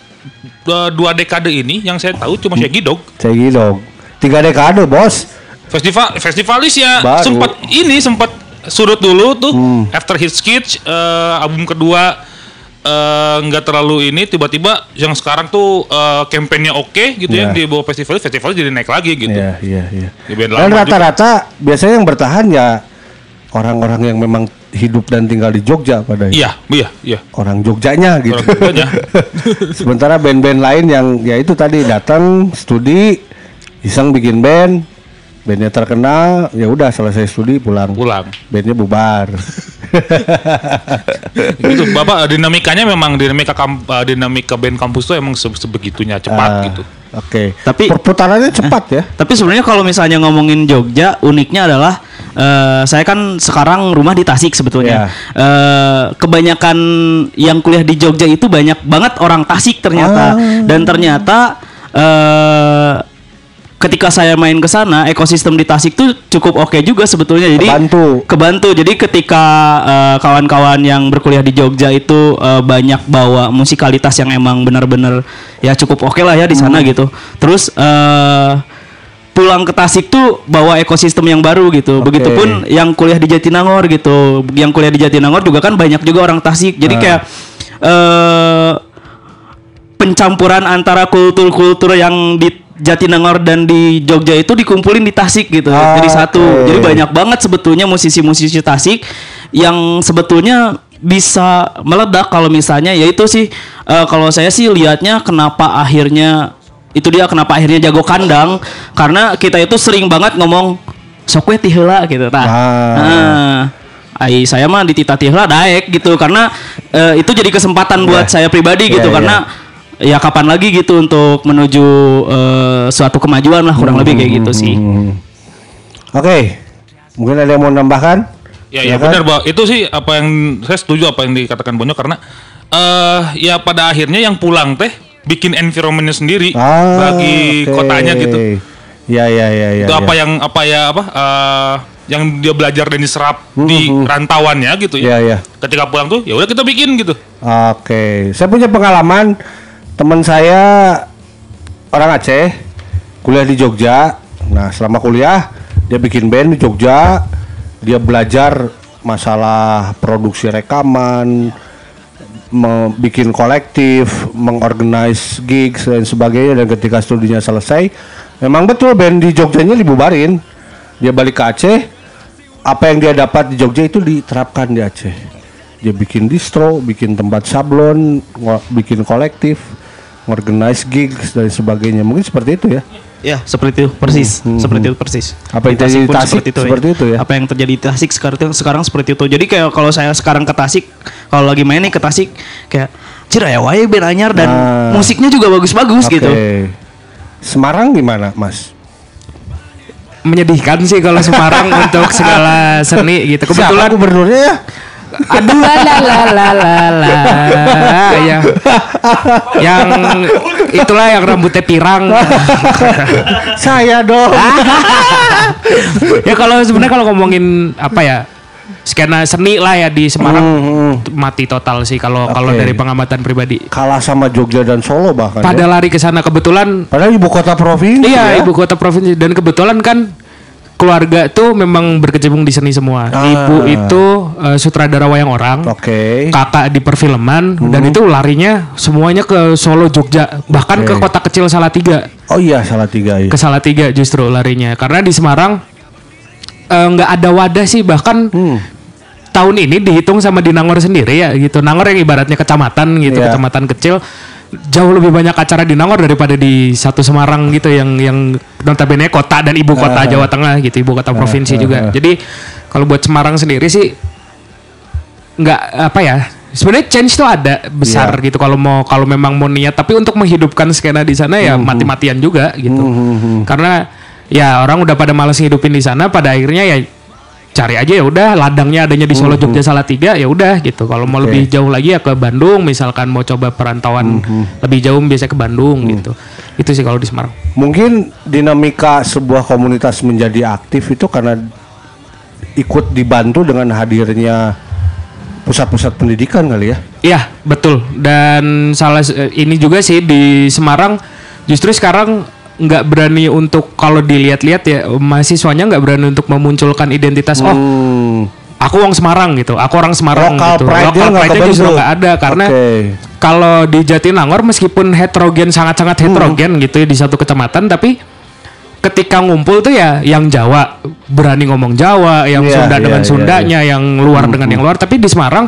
uh, dua dekade ini yang saya tahu cuma Shaggy Dog Saya gitu. Tiga dekade, Bos. Festival festivalis ya Baru. sempat ini sempat surut dulu tuh Hmm. After Hit Sketch eh, album kedua eh, nggak terlalu ini tiba-tiba yang sekarang tuh eh, kampanyenya oke gitu Iya. ya di bawah festival festival jadi naik lagi gitu. Iya, iya, iya. Di band Dan rata-rata biasanya yang bertahan ya orang-orang yang memang hidup dan tinggal di Jogja pada Iya, iya, iya. orang Jogjanya gitu. Orang Jogjanya. Sementara band-band lain yang ya itu tadi datang studi iseng bikin band, bandnya terkenal, ya udah selesai studi pulang. Pulang. Bandnya bubar. gitu. Bapak dinamikanya memang dinamika kamp, eh, dinamika band kampus tuh emang se- sebegitunya cepat Ah, gitu. Oke. Tapi- perputarannya cepat ya. Tapi sebenarnya kalau misalnya ngomongin Jogja, uniknya adalah eh, saya kan sekarang rumah di Tasik sebetulnya. Eh, kebanyakan yang kuliah di Jogja itu banyak banget orang Tasik ternyata. Dan ternyata eh, ketika saya main ke sana, ekosistem di Tasik tuh cukup oke juga sebetulnya. Jadi Kebantu. kebantu. Jadi ketika eh, kawan-kawan yang berkuliah di Jogja itu eh, banyak bawa musikalitas yang emang benar-benar ya cukup oke lah ya di sana gitu. Terus eh, pulang ke Tasik tuh bawa ekosistem yang baru gitu. Oke. Begitupun yang kuliah di Jatinangor gitu. Yang kuliah di Jatinangor juga kan banyak juga orang Tasik. Jadi Ah. kayak eh pencampuran antara kultur-kultur yang di Jatinangor dan di Jogja itu dikumpulin di Tasik gitu. Ah, Jadi satu. oke. Jadi banyak banget sebetulnya musisi-musisi Tasik yang sebetulnya bisa meledak kalau misalnya yaitu sih eh, kalau saya sih lihatnya kenapa akhirnya itu dia kenapa akhirnya jago kandang karena kita itu sering banget ngomong sok we ti heula gitu tah. Ah. Nah, ai saya mah di tita tihla daek gitu karena eh, itu jadi kesempatan buat saya pribadi gitu Iya, karena ya kapan lagi gitu untuk menuju eh, suatu kemajuan lah kurang lebih kayak gitu sih. Hmm. Oke, mungkin ada yang mau nambahkan? Ya, ya Silakan. benar, Bahwa Itu sih apa yang saya setuju apa yang dikatakan Bonyo karena eh ya pada akhirnya yang pulang teh bikin environmentnya sendiri Ah, bagi oke. kotanya gitu. Ya, ya, ya, ya. itu ya. apa yang apa ya apa eh, yang dia belajar dan diserap di rantauannya gitu Ya, ya. ya. Ketika pulang tuh ya udah kita bikin gitu. Oke, saya punya pengalaman teman saya orang Aceh kuliah di Jogja. Nah, selama kuliah dia bikin band di Jogja. Dia belajar masalah produksi rekaman, bikin kolektif, mengorganize gigs dan sebagainya dan ketika studinya selesai, memang betul band di Jogjanya dibubarin. Dia balik ke Aceh, apa yang dia dapat di Jogja itu diterapkan di Aceh. Dia bikin distro, bikin tempat sablon, bikin kolektif, organize gigs dan sebagainya. Mungkin seperti itu ya. Ya, seperti itu persis, seperti itu persis. Apa yang Di terjadi di Tasik seperti itu ya? Apa yang terjadi di Tasik sekarang sekarang seperti itu. Jadi kayak kalau saya sekarang ke Tasik, kalau lagi main nih ke Tasik kayak Cira ya wae band anyar dan Nah. musiknya juga bagus-bagus Oke. gitu. Semarang gimana, Mas? Menyedihkan sih kalau Semarang untuk segala seni gitu. Siapa Kebetulan gubernurnya ya? Aduh la la la la la la ya. Yang itulah yang rambutnya pirang. Saya dong. ya kalau sebenarnya kalau ngomongin apa ya skena seni lah ya di Semarang Hmm, mati total sih kalau kalau Oke. dari pengamatan pribadi. Kalah sama Jogja dan Solo bahkan. Pada ya. lari ke sana kebetulan Padahal ibu kota provinsi. iya ya. ibu kota provinsi dan kebetulan kan keluarga tuh memang berkecimpung di seni semua. Ah. Ibu itu eh, sutradara wayang orang. Oke. kakak di perfilman dan itu larinya semuanya ke Solo Jogja bahkan Oke. ke kota kecil Salatiga Oh iya, salah tiga ya. ke Salatiga justru larinya karena di Semarang eh, nggak ada wadah sih bahkan Hmm. tahun ini dihitung sama di Nangor sendiri ya gitu Nangor yang ibaratnya kecamatan gitu Iya. kecamatan kecil jauh lebih banyak acara di Nangor daripada di satu Semarang gitu yang yang notabene kota dan ibu kota Jawa Tengah gitu ibu kota provinsi juga. jadi kalau buat Semarang sendiri sih nggak apa ya sebenarnya change tuh ada besar Iya. gitu kalau mau kalau memang mau niat. Tapi untuk menghidupkan skena di sana ya mati-matian juga gitu. Karena ya orang udah pada malas ngidupin di sana pada akhirnya ya cari aja ya udah ladangnya adanya di Solo Jogja Salatiga ya udah gitu. Kalau mau lebih jauh lagi ya ke Bandung misalkan mau coba perantauan lebih jauh biasa ke Bandung gitu. Itu sih kalau di Semarang. Mungkin dinamika sebuah komunitas menjadi aktif itu karena ikut dibantu dengan hadirnya pusat-pusat pendidikan kali ya. Iya betul. Dan salah ini juga sih di Semarang justru sekarang nggak berani untuk kalau dilihat-lihat ya mahasiswanya nggak berani untuk memunculkan identitas oh Hmm. aku orang Semarang gitu aku orang Semarang Lokal gitu pride-nya lokal nggak pride-nya justru nggak ada karena Oke. kalau di Jatinangor meskipun heterogen sangat-sangat Hmm. heterogen gitu ya di satu kecamatan tapi ketika ngumpul tuh ya yang Jawa berani ngomong Jawa yang Iya, Sunda iya, dengan iya, Sundanya yang luar dengan yang luar tapi di Semarang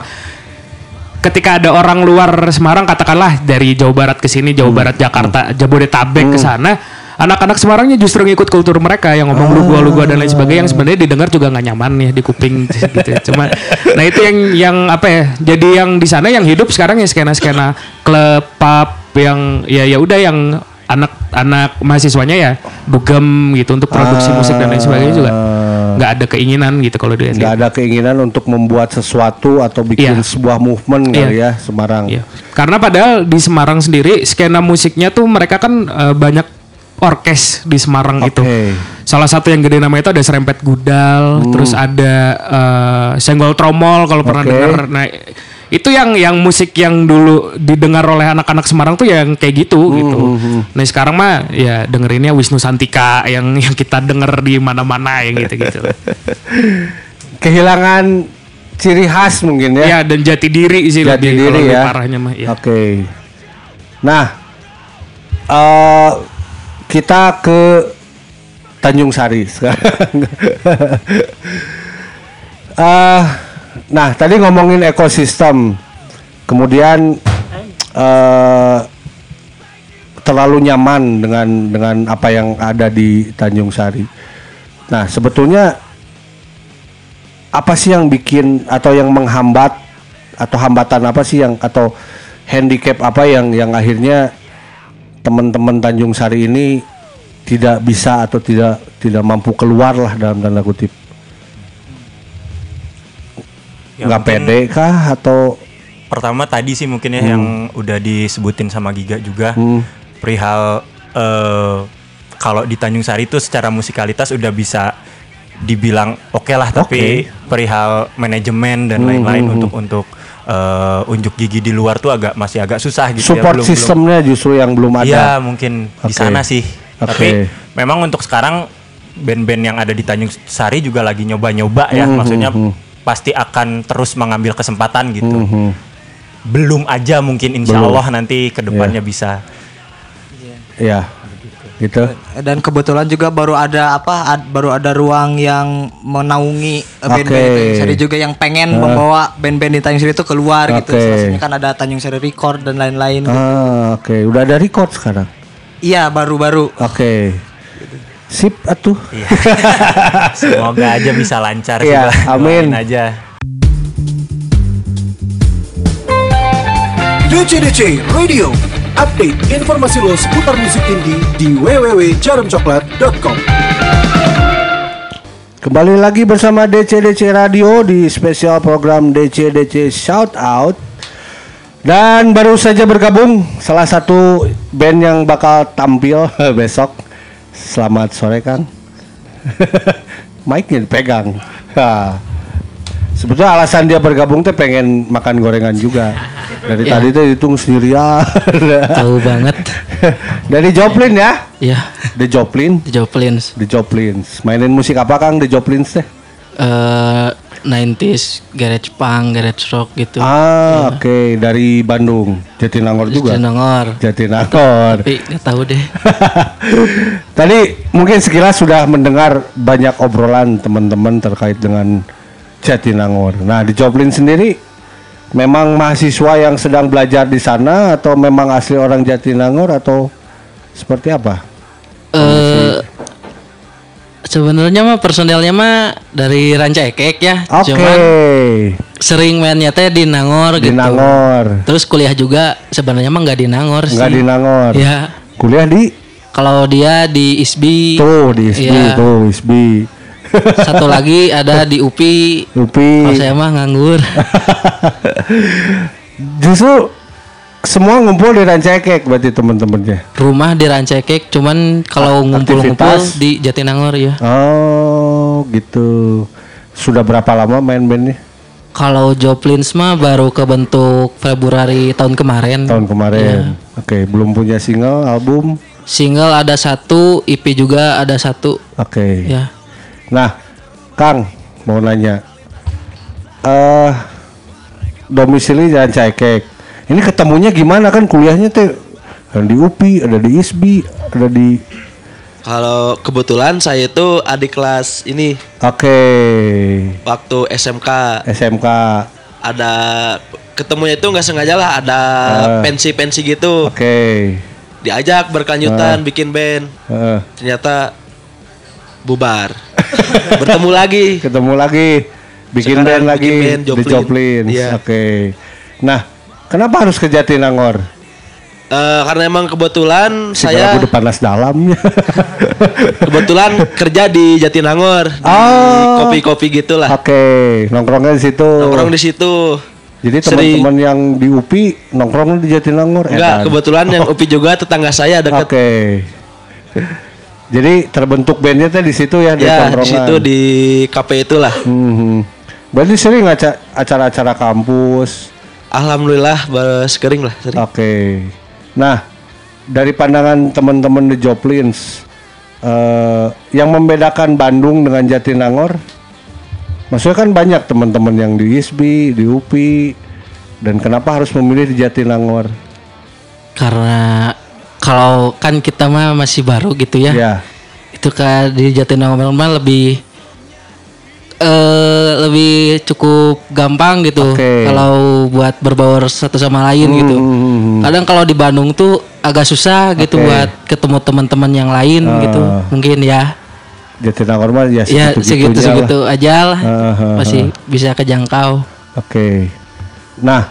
ketika ada orang luar Semarang katakanlah dari Jawa Barat ke sini Jawa Barat Jakarta Jabodetabek ke sana anak-anak Semarangnya justru ngikut kultur mereka yang ngomong lugu lugu dan lain sebagainya yang sebenarnya didengar juga nggak nyaman ya di kuping gitu. Cuma nah itu yang yang apa ya jadi yang di sana yang hidup sekarang ya skena skena klub pub yang ya ya udah yang anak-anak mahasiswanya ya dugem gitu untuk produksi musik dan lain sebagainya juga nggak ada keinginan gitu kalau di nggak ada keinginan untuk membuat sesuatu atau bikin Iya. sebuah movement kali ya Semarang. Iya. Karena padahal di Semarang sendiri skena musiknya tuh mereka kan eh, banyak orkes di Semarang Oke. itu. Salah satu yang gede namanya itu ada serempet gudal, terus ada eh, senggol tromol kalau pernah Hmm. Oke. dengar. Nah, itu yang yang musik yang dulu didengar oleh anak-anak Semarang tuh yang kayak gitu Hmm, gitu. Nah, sekarang mah ya dengerinnya Wisnu Santika yang yang kita denger di mana-mana yang gitu-gitu. Kehilangan ciri khas mungkin ya. ya dan jati diri sih Jati lebih, diri lebih ya. parahnya mah ya. Oke. Nah, eh kita ke Tanjung Sari sekarang. Eh, nah, tadi ngomongin ekosistem, kemudian eh terlalu nyaman dengan dengan apa yang ada di Tanjung Sari. Nah, sebetulnya apa sih yang bikin atau yang menghambat atau hambatan apa sih yang atau handicap apa yang yang akhirnya teman-teman Tanjung Sari ini tidak bisa atau tidak tidak mampu keluar lah dalam tanda kutip nggak pede kah atau Pertama tadi sih mungkin ya yang udah disebutin sama Giga juga Hmm. perihal eh, kalau di Tanjung Sari itu secara musikalitas udah bisa dibilang oke lah tapi perihal manajemen dan Hmm, lain-lain hmm, untuk untuk eh, unjuk gigi di luar tuh agak masih agak susah gitu support ya belum- belum- sistemnya justru yang belum ada Iya mungkin di Oke. sana sih. Oke. Tapi memang untuk sekarang band-band yang ada di Tanjung Sari juga lagi nyoba-nyoba ya. Hmm, Maksudnya hmm, hmm. Pasti akan terus mengambil kesempatan gitu. Mhm. Belum aja mungkin insya Belum. Allah nanti ke depannya bisa. Iya. Gitu. Dan kebetulan juga baru ada apa? ad- baru ada ruang yang menaungi band-band Sari juga yang pengen Ah. membawa band-band di Tanjung Sari itu keluar gitu. Oke. Salah satunya kan ada Tanjung Sari Record dan lain-lain. gitu. Ah, oke. Udah ada record sekarang. Iya, baru-baru. Oke. Sip atuh. Iya. Semoga aja bisa lancar Iya, amin. Doain aja. DCDC Radio Update informasi lo seputar musik indie di www.jarumcoklat.com Kembali lagi bersama DCDC Radio di spesial program DCDC Shout Out. Dan baru saja bergabung salah satu band yang bakal tampil besok. Selamat sore Kang. Mic-nya dipegang. Ha. Sebetulnya alasan dia bergabung teh pengen makan gorengan juga. Dari Ya. tadi tuh hitung sendirian. Tahu banget. Dari Joplin ya? Ya, The Joplin. The Joplins. The Joplins. Mainin musik apa Kang The Joplins teh? Eh 90s garage punk, garage rock gitu. Ah, oke dari Bandung, Jatinangor juga. Jatinangor. Jatinangor. Tapi nggak tahu deh. Tadi mungkin sekilas sudah mendengar banyak obrolan teman-teman terkait dengan Jatinangor. Nah, di Joplin sendiri memang mahasiswa yang sedang belajar di sana atau memang asli orang Jatinangor atau seperti apa? Eh sebenarnya mah personelnya mah dari Rancaikek ya. Oke. Cuman sering mainnya teh di Nangor Di gitu. Nangor. Terus kuliah juga sebenarnya mah nggak di Nangor sih. Enggak di Nangor. Ya. Kuliah di Kalau dia di ISBI. tuh di ISBI, Iya. tuh ISBI. Satu lagi ada di UPI. UPI. Kalau saya mah nganggur. Justru semua ngumpul di Rancaikek berarti teman-temannya. Rumah di Rancaikek, cuman kalau ngumpul-ngumpul di Jatinangor ya. Oh, gitu. Sudah berapa lama main bandnya? Kalau Joplins mah baru kebentuk Februari tahun kemarin. Tahun kemarin. Oke, belum punya single, album. Single ada satu, EP juga ada satu. Oke. Ya. Nah, Kang mau nanya. Eh domisili Jalan Caikek. Ini ketemunya gimana kan kuliahnya teh ada di UPI, ada di ISBI, ada di Kalau kebetulan saya itu adik kelas ini Oke. waktu SMK SMK. ada ketemunya itu nggak sengaja lah ada Ah. pensi-pensi gitu Oke. diajak berkelanjutan bikin band Heeh. ternyata bubar bertemu lagi ketemu lagi bikin Sekarang band bikin lagi band, The Joplin. Joplin. Iya. Oke. Nah, kenapa harus ke Jatinangor? Eh, karena emang kebetulan Si saya udah panas dalamnya. kebetulan kerja di Jatinangor di Oh. kopi-kopi gitulah Oke, nongkrongnya di situ. nongkrong di situ Jadi teman-teman yang di UPI nongkrong di Jatinangor. enggak edan. kebetulan yang UPI juga tetangga saya dekat Oke. Jadi terbentuk bandnya teh di situ ya di ya di tongkrongan. situ di kafe itulah Mhm. Berarti sering aca- acara-acara kampus. Alhamdulillah baru sekering lah. Oke. Nah, dari pandangan teman-teman di Joplins, eh, yang membedakan Bandung dengan Jatinangor, maksudnya kan banyak teman-teman yang di ISBI, di UPI, dan kenapa harus memilih di Jatinangor? Karena kalau kan kita mah masih baru gitu ya. Ya. Itu kan di Jatinangor mah lebih eh lebih cukup gampang gitu Oke. kalau buat berbaur satu sama lain gitu. Hmm. Kadang kalau di Bandung tuh agak susah gitu buat ketemu teman-teman yang lain gitu. Ah. Mungkin ya. Jatinangor mah ya Ya segitu segitu-segitu aja lah. Ah, ah, ah. Masih bisa kejangkau. Oke. Nah,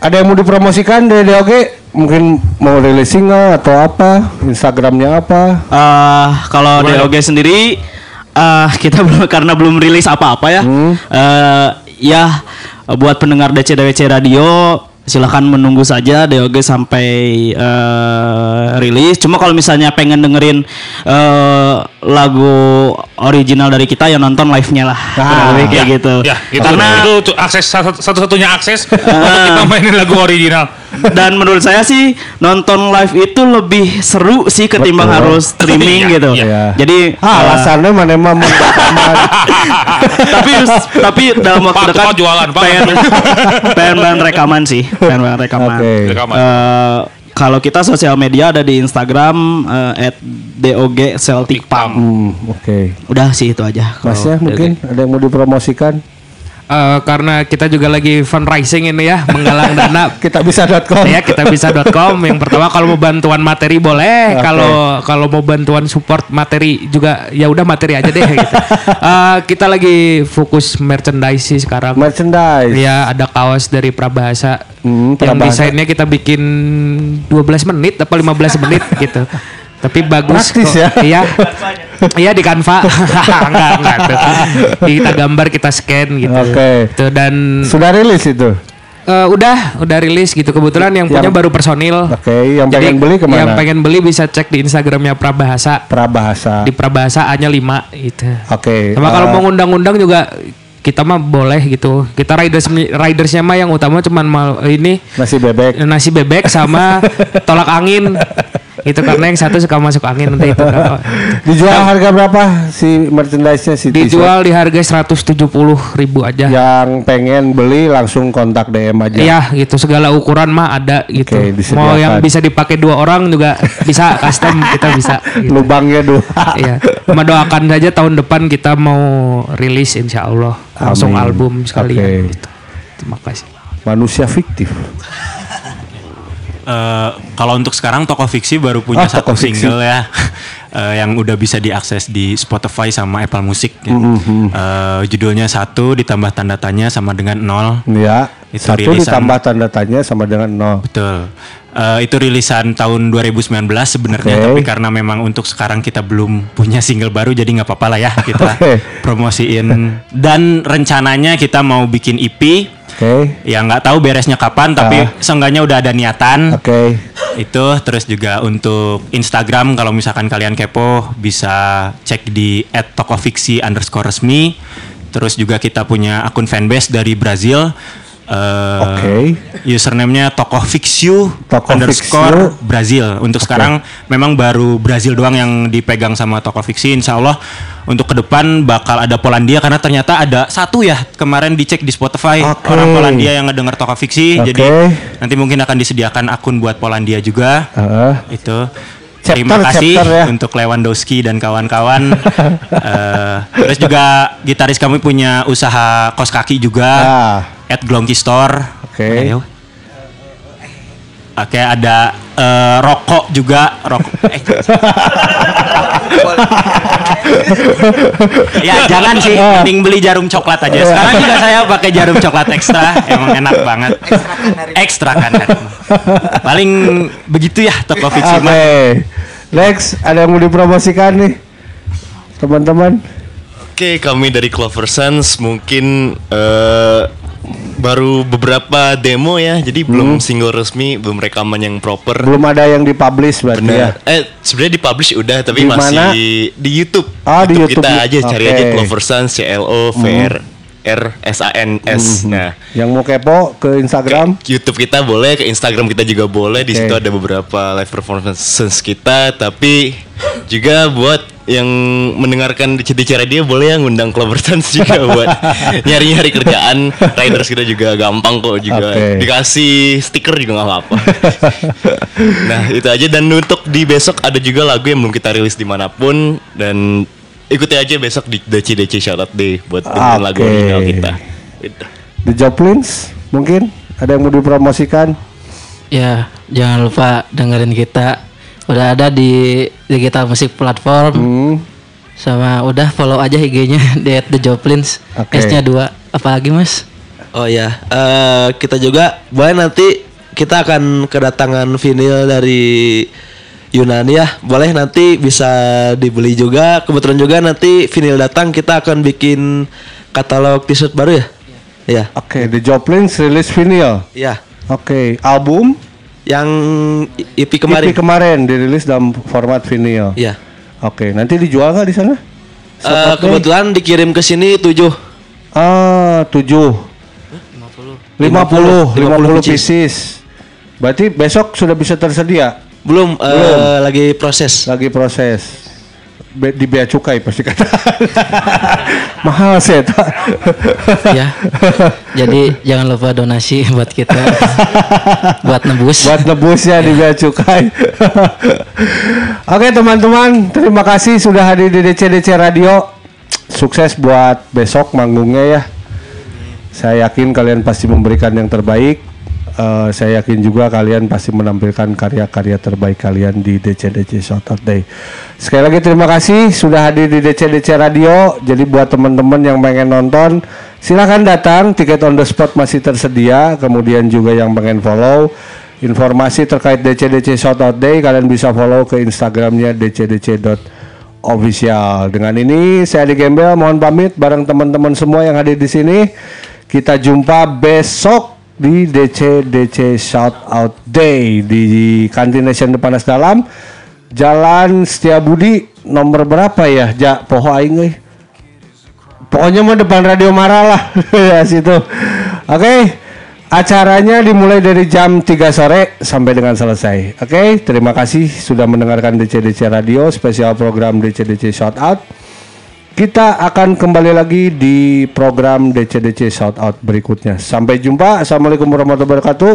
ada yang mau dipromosikan dari DOG? Mungkin mau rilis single atau apa? Instagramnya apa? Eh, kalau DOG sendiri eh kita belum karena belum rilis apa-apa ya. Eh, ya buat pendengar DCDWC Radio silahkan menunggu saja DOG sampai eh, rilis. Cuma kalau misalnya pengen dengerin eh, lagu original dari kita ya nonton live-nya lah. Lebih kayak gitu. Ya, itu, Karena itu akses satu- satu-satunya akses untuk kita mainin lagu original. dan menurut saya sih nonton live itu lebih seru sih ketimbang Betul. harus streaming Iya, gitu. iya. Jadi Ah, eh, alasannya mana emang tapi tapi dalam waktu Pak, dekat jualan, pengen pengen rekaman sih pengen rekaman Oke. Rekaman. Eh, kalau kita sosial media ada di Instagram eh, at dog celtic pam Hmm, oke. udah sih itu aja kalau Masnya mungkin ada yang mau dipromosikan? Eh, karena kita juga lagi fundraising ini ya, menggalang dana. Kita bisa.com. ya kita bisa.com yang pertama kalau mau bantuan materi boleh Oke. kalau kalau mau bantuan support materi juga ya udah materi aja deh gitu Eh, kita lagi fokus merchandise sih sekarang Merchandise. ya ada kaos dari Prabahasa Hmm, yang Prabahasa. desainnya kita bikin 12 menit apa 15 menit gitu tapi bagus Praktis kok. ya. iya iya di Canva enggak enggak tuh kita gambar kita scan gitu Oke. Tuh, dan Sudah rilis itu. Eh, udah, udah rilis gitu. Kebetulan yang punya Yang- baru personil. Oke, yang Jadi, pengen beli ke mana? Yang pengen beli bisa cek di Instagramnya Prabahasa. Prabahasa. Di Prabahasa A-nya 5 gitu. Oke. Sama kalau eh, mau ngundang-undang juga kita mah boleh gitu. Kita riders ridersnya mah yang utama cuman mal ini nasi bebek. nasi bebek sama tolak angin. Itu karena yang satu suka masuk angin nanti itu. Dijual harga berapa si merchandise-nya si? Dijual di harga 170 ribu aja. Yang pengen beli langsung kontak DM aja. Iya gitu segala ukuran mah ada gitu. Disediakan. Mau yang bisa dipakai dua orang juga bisa custom kita bisa. Gitu. Lubangnya dua. Iya. Mendoakan saja tahun depan kita mau rilis insya Allah langsung Amin. album sekalian. Oke. Gitu. Terima kasih. Manusia fiktif. Eh, kalau untuk sekarang toko fiksi baru punya Oh, satu Fiksi. single ya eh, yang udah bisa diakses di Spotify sama Apple Music. gitu. Mm-hmm. Eh, judulnya satu ditambah tanda tanya sama dengan nol. Ya. Itu Satu rilisan. ditambah tanda tanya sama dengan nol. Betul. Eh, itu rilisan tahun 2019 sebenarnya, Oke. tapi karena memang untuk sekarang kita belum punya single baru, jadi nggak apa-apa lah ya kita Oke. promosiin. Dan rencananya kita mau bikin EP. Oke. Ya nggak tahu beresnya kapan, tapi Ah. seenggaknya udah ada niatan. Oke. Itu terus juga untuk Instagram kalau misalkan kalian kepo bisa cek di @tokofiksi underscore resmi. Terus juga kita punya akun fanbase dari Brazil. Eh, Oke. Username-nya Tokofixiu Tokofixiu. underscore Brazil. Untuk sekarang memang baru Brazil doang yang dipegang sama Tokofiksi. Insya Allah untuk ke depan bakal ada Polandia karena ternyata ada satu ya kemarin dicek di Spotify Oke. orang Polandia yang ngedenger Tokofiksi. Oke. Jadi nanti mungkin akan disediakan akun buat Polandia juga. Heeh. Itu. Chapter, Terima kasih chapter ya. untuk Lewandowski dan kawan-kawan. Eh, terus juga gitaris kami punya usaha kos kaki juga. Ah. At Glongki Store. Oke. Ayo. Oke, ada eh, rokok juga, rokok. Eh. ya jangan sih, mending beli jarum coklat aja. Sekarang juga saya pakai jarum coklat ekstra, emang enak banget. Ekstra kan. Paling begitu ya toko Oke. fiksi mah. Next, ada yang mau dipromosikan nih? Teman-teman. Oke, kami dari Clover Sense mungkin eh, baru beberapa demo ya, jadi belum single resmi, belum rekaman yang proper. Belum ada yang dipublish berarti ya. Eh, sebenarnya dipublish udah, tapi Di masih di YouTube. Oh, di YouTube. kita aja cari Oke. aja Clover Sense, C L O V R S A N S. Nah, Yang mau kepo ke Instagram. YouTube kita boleh, ke Instagram kita juga boleh. Di Oke. situ ada beberapa live performances kita, tapi juga buat yang mendengarkan di CDC Radio boleh yang ngundang Clover Dance juga buat nyari-nyari kerjaan. Riders kita juga gampang kok juga. Oke. Dikasih stiker juga nggak apa-apa. nah, itu aja dan untuk di besok ada juga lagu yang belum kita rilis di mana pun dan ikuti aja besok di DCDC Shoutout Day buat dengerin lagu Oke. original kita. Gitu. The Joplins mungkin ada yang mau dipromosikan. Ya, jangan lupa dengerin kita. Udah ada di digital musik platform. Hmm. Sama udah follow aja IG-nya di @thejoplins. Oke. S-nya dua. Apalagi Mas? Oh ya, eh, kita juga boleh nanti kita akan kedatangan vinyl dari Yunani ya. Boleh nanti bisa dibeli juga. Kebetulan juga nanti vinyl datang kita akan bikin katalog t-shirt baru ya. Iya. Oke, The Joplins rilis vinyl. Iya. Oke, album Yang EP kemarin. EP kemarin dirilis dalam format vinyl. Iya. Oke, nanti dijual nggak di sana? Eh, kebetulan dikirim ke sini 7. Ah, 7. 50 50, 50 pieces. pieces. Berarti besok sudah bisa tersedia? Belum, eh, Belum. lagi proses. Lagi proses. Be- di bea cukai pasti kata. Mahal sih eta. ya. Jadi jangan lupa donasi buat kita. buat nebus. Buat nebusnya di bea cukai. Oke teman-teman, terima kasih sudah hadir di DCDC Radio. Sukses buat besok manggungnya ya. Saya yakin kalian pasti memberikan yang terbaik. Eh, saya yakin juga kalian pasti menampilkan karya-karya terbaik kalian di DCDC Shoutout Day. Sekali lagi terima kasih sudah hadir di DCDC Radio. Jadi buat teman-teman yang pengen nonton, silahkan datang. Tiket on the spot masih tersedia. Kemudian juga yang pengen follow informasi terkait DCDC Shoutout Day, kalian bisa follow ke Instagramnya dcdc.official. Dengan ini saya di Gembel, mohon pamit bareng teman-teman semua yang hadir di sini. Kita jumpa besok di DC DC Shout Out Day di Kantin Nation Depanas Dalam Jalan Setiabudi nomor berapa ya? Ja, poho aing euy. Pokoknya mah depan Radio Mara lah ya situ. Oke. Acaranya dimulai dari jam 3 sore sampai dengan selesai. Oke, terima kasih sudah mendengarkan DCDC Radio spesial program DCDC Shout Out. Kita akan kembali lagi di program DCDC Shout Out berikutnya. Sampai jumpa. Assalamualaikum warahmatullahi wabarakatuh.